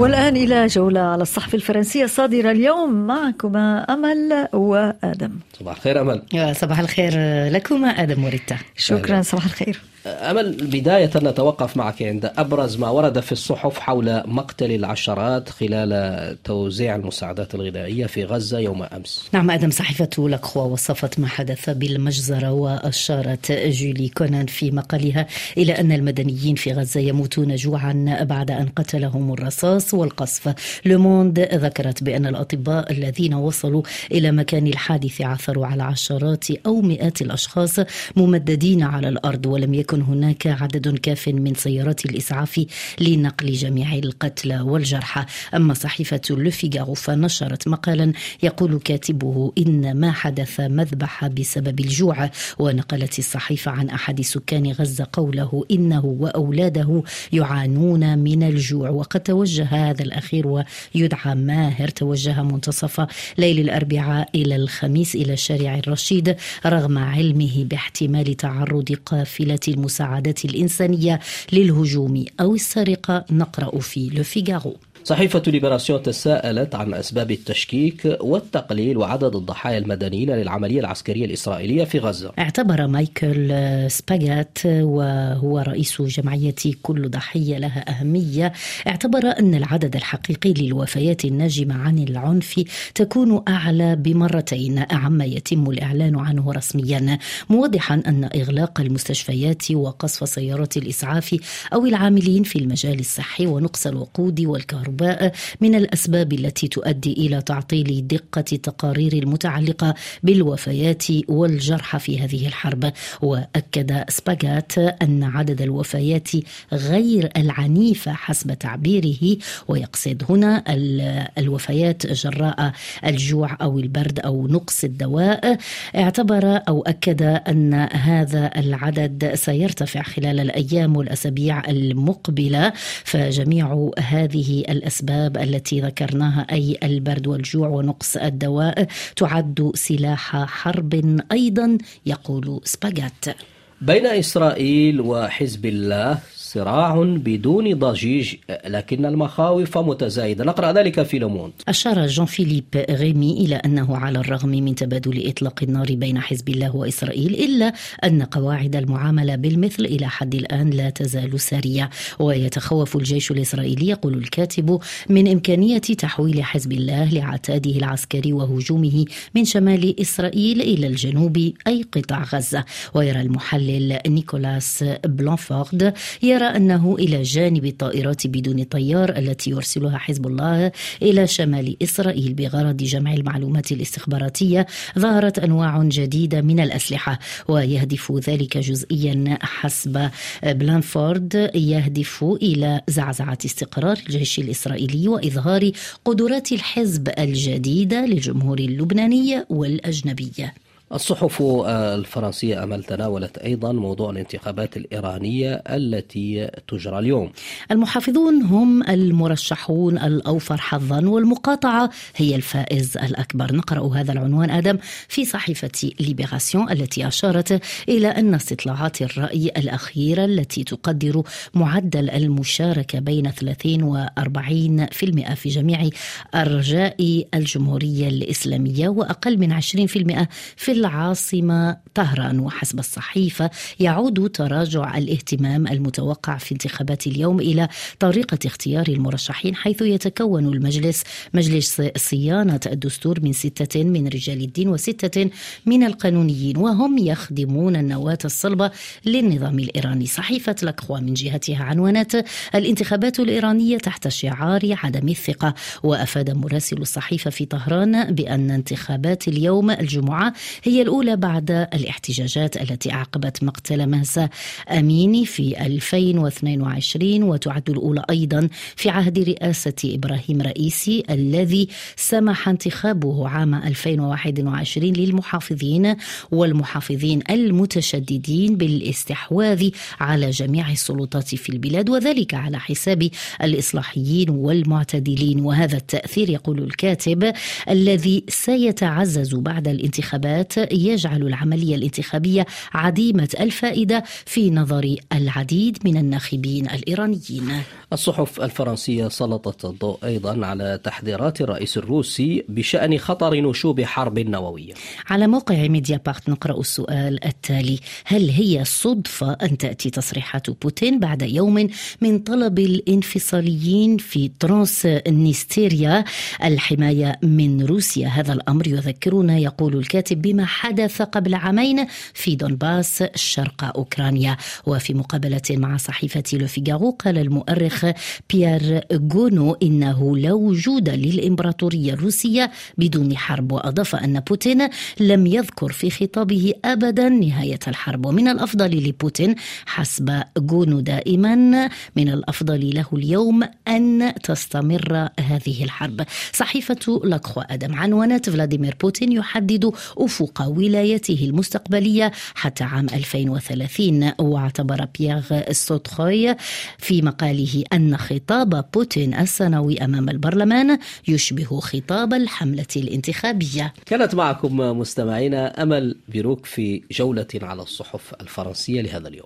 والآن إلى جولة على الصحف الفرنسية الصادرة اليوم معكما أمل وآدم. صباح الخير أمل. صباح الخير لكما آدم وريتا. شكرا صباح الخير. أمل بداية نتوقف معك عند أبرز ما ورد في الصحف حول مقتل العشرات خلال توزيع المساعدات الغذائية في غزة يوم أمس. نعم أدم صحيفة لكخوا وصفت ما حدث بالمجزرة وأشارت جولي كونان في مقالها إلى أن المدنيين في غزة يموتون جوعا بعد أن قتلهم الرصاص والقصف. لوموند ذكرت بأن الأطباء الذين وصلوا إلى مكان الحادث عثروا على عشرات أو مئات الأشخاص ممددين على الأرض ولم يكن يكن هناك عدد كاف من سيارات الإسعاف لنقل جميع القتلى والجرحى أما صحيفة لوفيغارو فنشرت مقالا يقول كاتبه إن ما حدث مذبحة بسبب الجوع ونقلت الصحيفة عن أحد سكان غزة قوله إنه وأولاده يعانون من الجوع. وقد توجه هذا الأخير ويدعى ماهر توجه منتصف ليل الأربعاء إلى الخميس إلى شارع الرشيد رغم علمه باحتمال تعرض قافلة المساعدات الإنسانية للهجوم أو السرقة نقرأ في لوفيغارو صحيفة ليبراسيون تساءلت عن أسباب التشكيك والتقليل وعدد الضحايا المدنيين للعملية العسكرية الإسرائيلية في غزة. اعتبر مايكل سباغات وهو رئيس جمعية كل ضحية لها أهمية اعتبر أن العدد الحقيقي للوفيات الناجمة عن العنف تكون أعلى بمرتين عما يتم الإعلان عنه رسميا موضحا أن إغلاق المستشفيات وقصف سيارات الإسعاف أو العاملين في المجال الصحي ونقص الوقود والكهرباء الكهرباء من الأسباب التي تؤدي إلى تعطيل دقة التقارير المتعلقة بالوفيات والجرحى في هذه الحرب. وأكد سباغات أن عدد الوفيات غير العنيفه حسب تعبيره. ويقصد هنا الوفيات جراء الجوع أو البرد أو نقص الدواء. اعتبر أو أكد أن هذا العدد سيرتفع خلال الأيام والأسابيع المقبلة. فجميع هذه الأسباب التي ذكرناها أي البرد والجوع ونقص الدواء تعد سلاح حرب أيضا يقول سباغات بين إسرائيل وحزب الله صراع بدون ضجيج لكن المخاوف متزايدة. نقرأ ذلك في لوموند. أشار جون فيليب غيمي إلى أنه على الرغم من تبادل إطلاق النار بين حزب الله وإسرائيل إلا أن قواعد المعاملة بالمثل إلى حد الآن لا تزال سارية. ويتخوف الجيش الإسرائيلي يقول الكاتب من إمكانية تحويل حزب الله لعتاده العسكري وهجومه من شمال إسرائيل إلى الجنوب أي قطاع غزة. ويرى المحلل نيكولاس بلانفورد يرى أنه إلى جانب الطائرات بدون طيار التي يرسلها حزب الله إلى شمال إسرائيل بغرض جمع المعلومات الاستخباراتية ظهرت أنواع جديدة من الأسلحة ويهدف ذلك جزئيا حسب بلانفورد يهدف إلى زعزعة استقرار الجيش الإسرائيلي وإظهار قدرات الحزب الجديدة للجمهور اللبناني والأجنبي الصحف الفرنسية أمل تناولت أيضا موضوع الانتخابات الإيرانية التي تجرى اليوم. المحافظون هم المرشحون الأوفر حظا والمقاطعة هي الفائز الأكبر. نقرأ هذا العنوان آدم في صحيفة ليبراسيون التي أشارت إلى أن استطلاعات الرأي الأخيرة التي تقدر معدل المشاركة بين 30 و 40% في جميع أرجاء الجمهورية الإسلامية وأقل من 20% في العاصمة طهران وحسب الصحيفة يعود تراجع الاهتمام المتوقع في انتخابات اليوم إلى طريقة اختيار المرشحين حيث يتكون المجلس. مجلس صيانة الدستور من ستة من رجال الدين وستة من القانونيين وهم يخدمون النواة الصلبة للنظام الإيراني. صحيفة لكخوا من جهتها عنونت الانتخابات الإيرانية تحت شعار عدم الثقة وأفاد مراسل الصحيفة في طهران بأن انتخابات اليوم الجمعة هي الأولى بعد الاحتجاجات التي أعقبت مقتل مهسا أميني في 2022 وتعد الأولى أيضا في عهد رئاسة إبراهيم رئيسي الذي سمح انتخابه عام 2021 للمحافظين والمحافظين المتشددين بالاستحواذ على جميع السلطات في البلاد وذلك على حساب الإصلاحيين والمعتدلين. وهذا التأثير يقول الكاتب الذي سيتعزز بعد الانتخابات يجعل العملية الانتخابية عديمة الفائدة في نظر العديد من الناخبين الإيرانيين. الصحف الفرنسية سلطت الضوء أيضا على تحذيرات الرئيس الروسي بشأن خطر نشوب حرب نووية. على موقع ميديا بارت نقرأ السؤال التالي. هل هي صدفة أن تأتي تصريحات بوتين بعد يوم من طلب الانفصاليين في ترانس نيستيريا الحماية من روسيا؟ هذا الأمر يذكرنا يقول الكاتب بما حدث قبل عامين في دونباس شرق أوكرانيا. وفي مقابلة مع صحيفة لوفيغارو قال المؤرخ بيير غونو إنه لا وجود للإمبراطورية الروسية بدون حرب. وأضاف أن بوتين لم يذكر في خطابه أبدا نهاية الحرب. ومن الأفضل لبوتين حسب غونو دائما من الأفضل له اليوم أن تستمر هذه الحرب. صحيفة لاكروا أدم عنونت فلاديمير بوتين يحدد أفق ولايته المستقبلية حتى عام 2030 واعتبر بيير سوتخوي في مقاله أن خطاب بوتين السنوي أمام البرلمان يشبه خطاب الحملة الانتخابية. كانت معكم مستمعينا أمل بيروك في جولة على الصحف الفرنسية لهذا اليوم.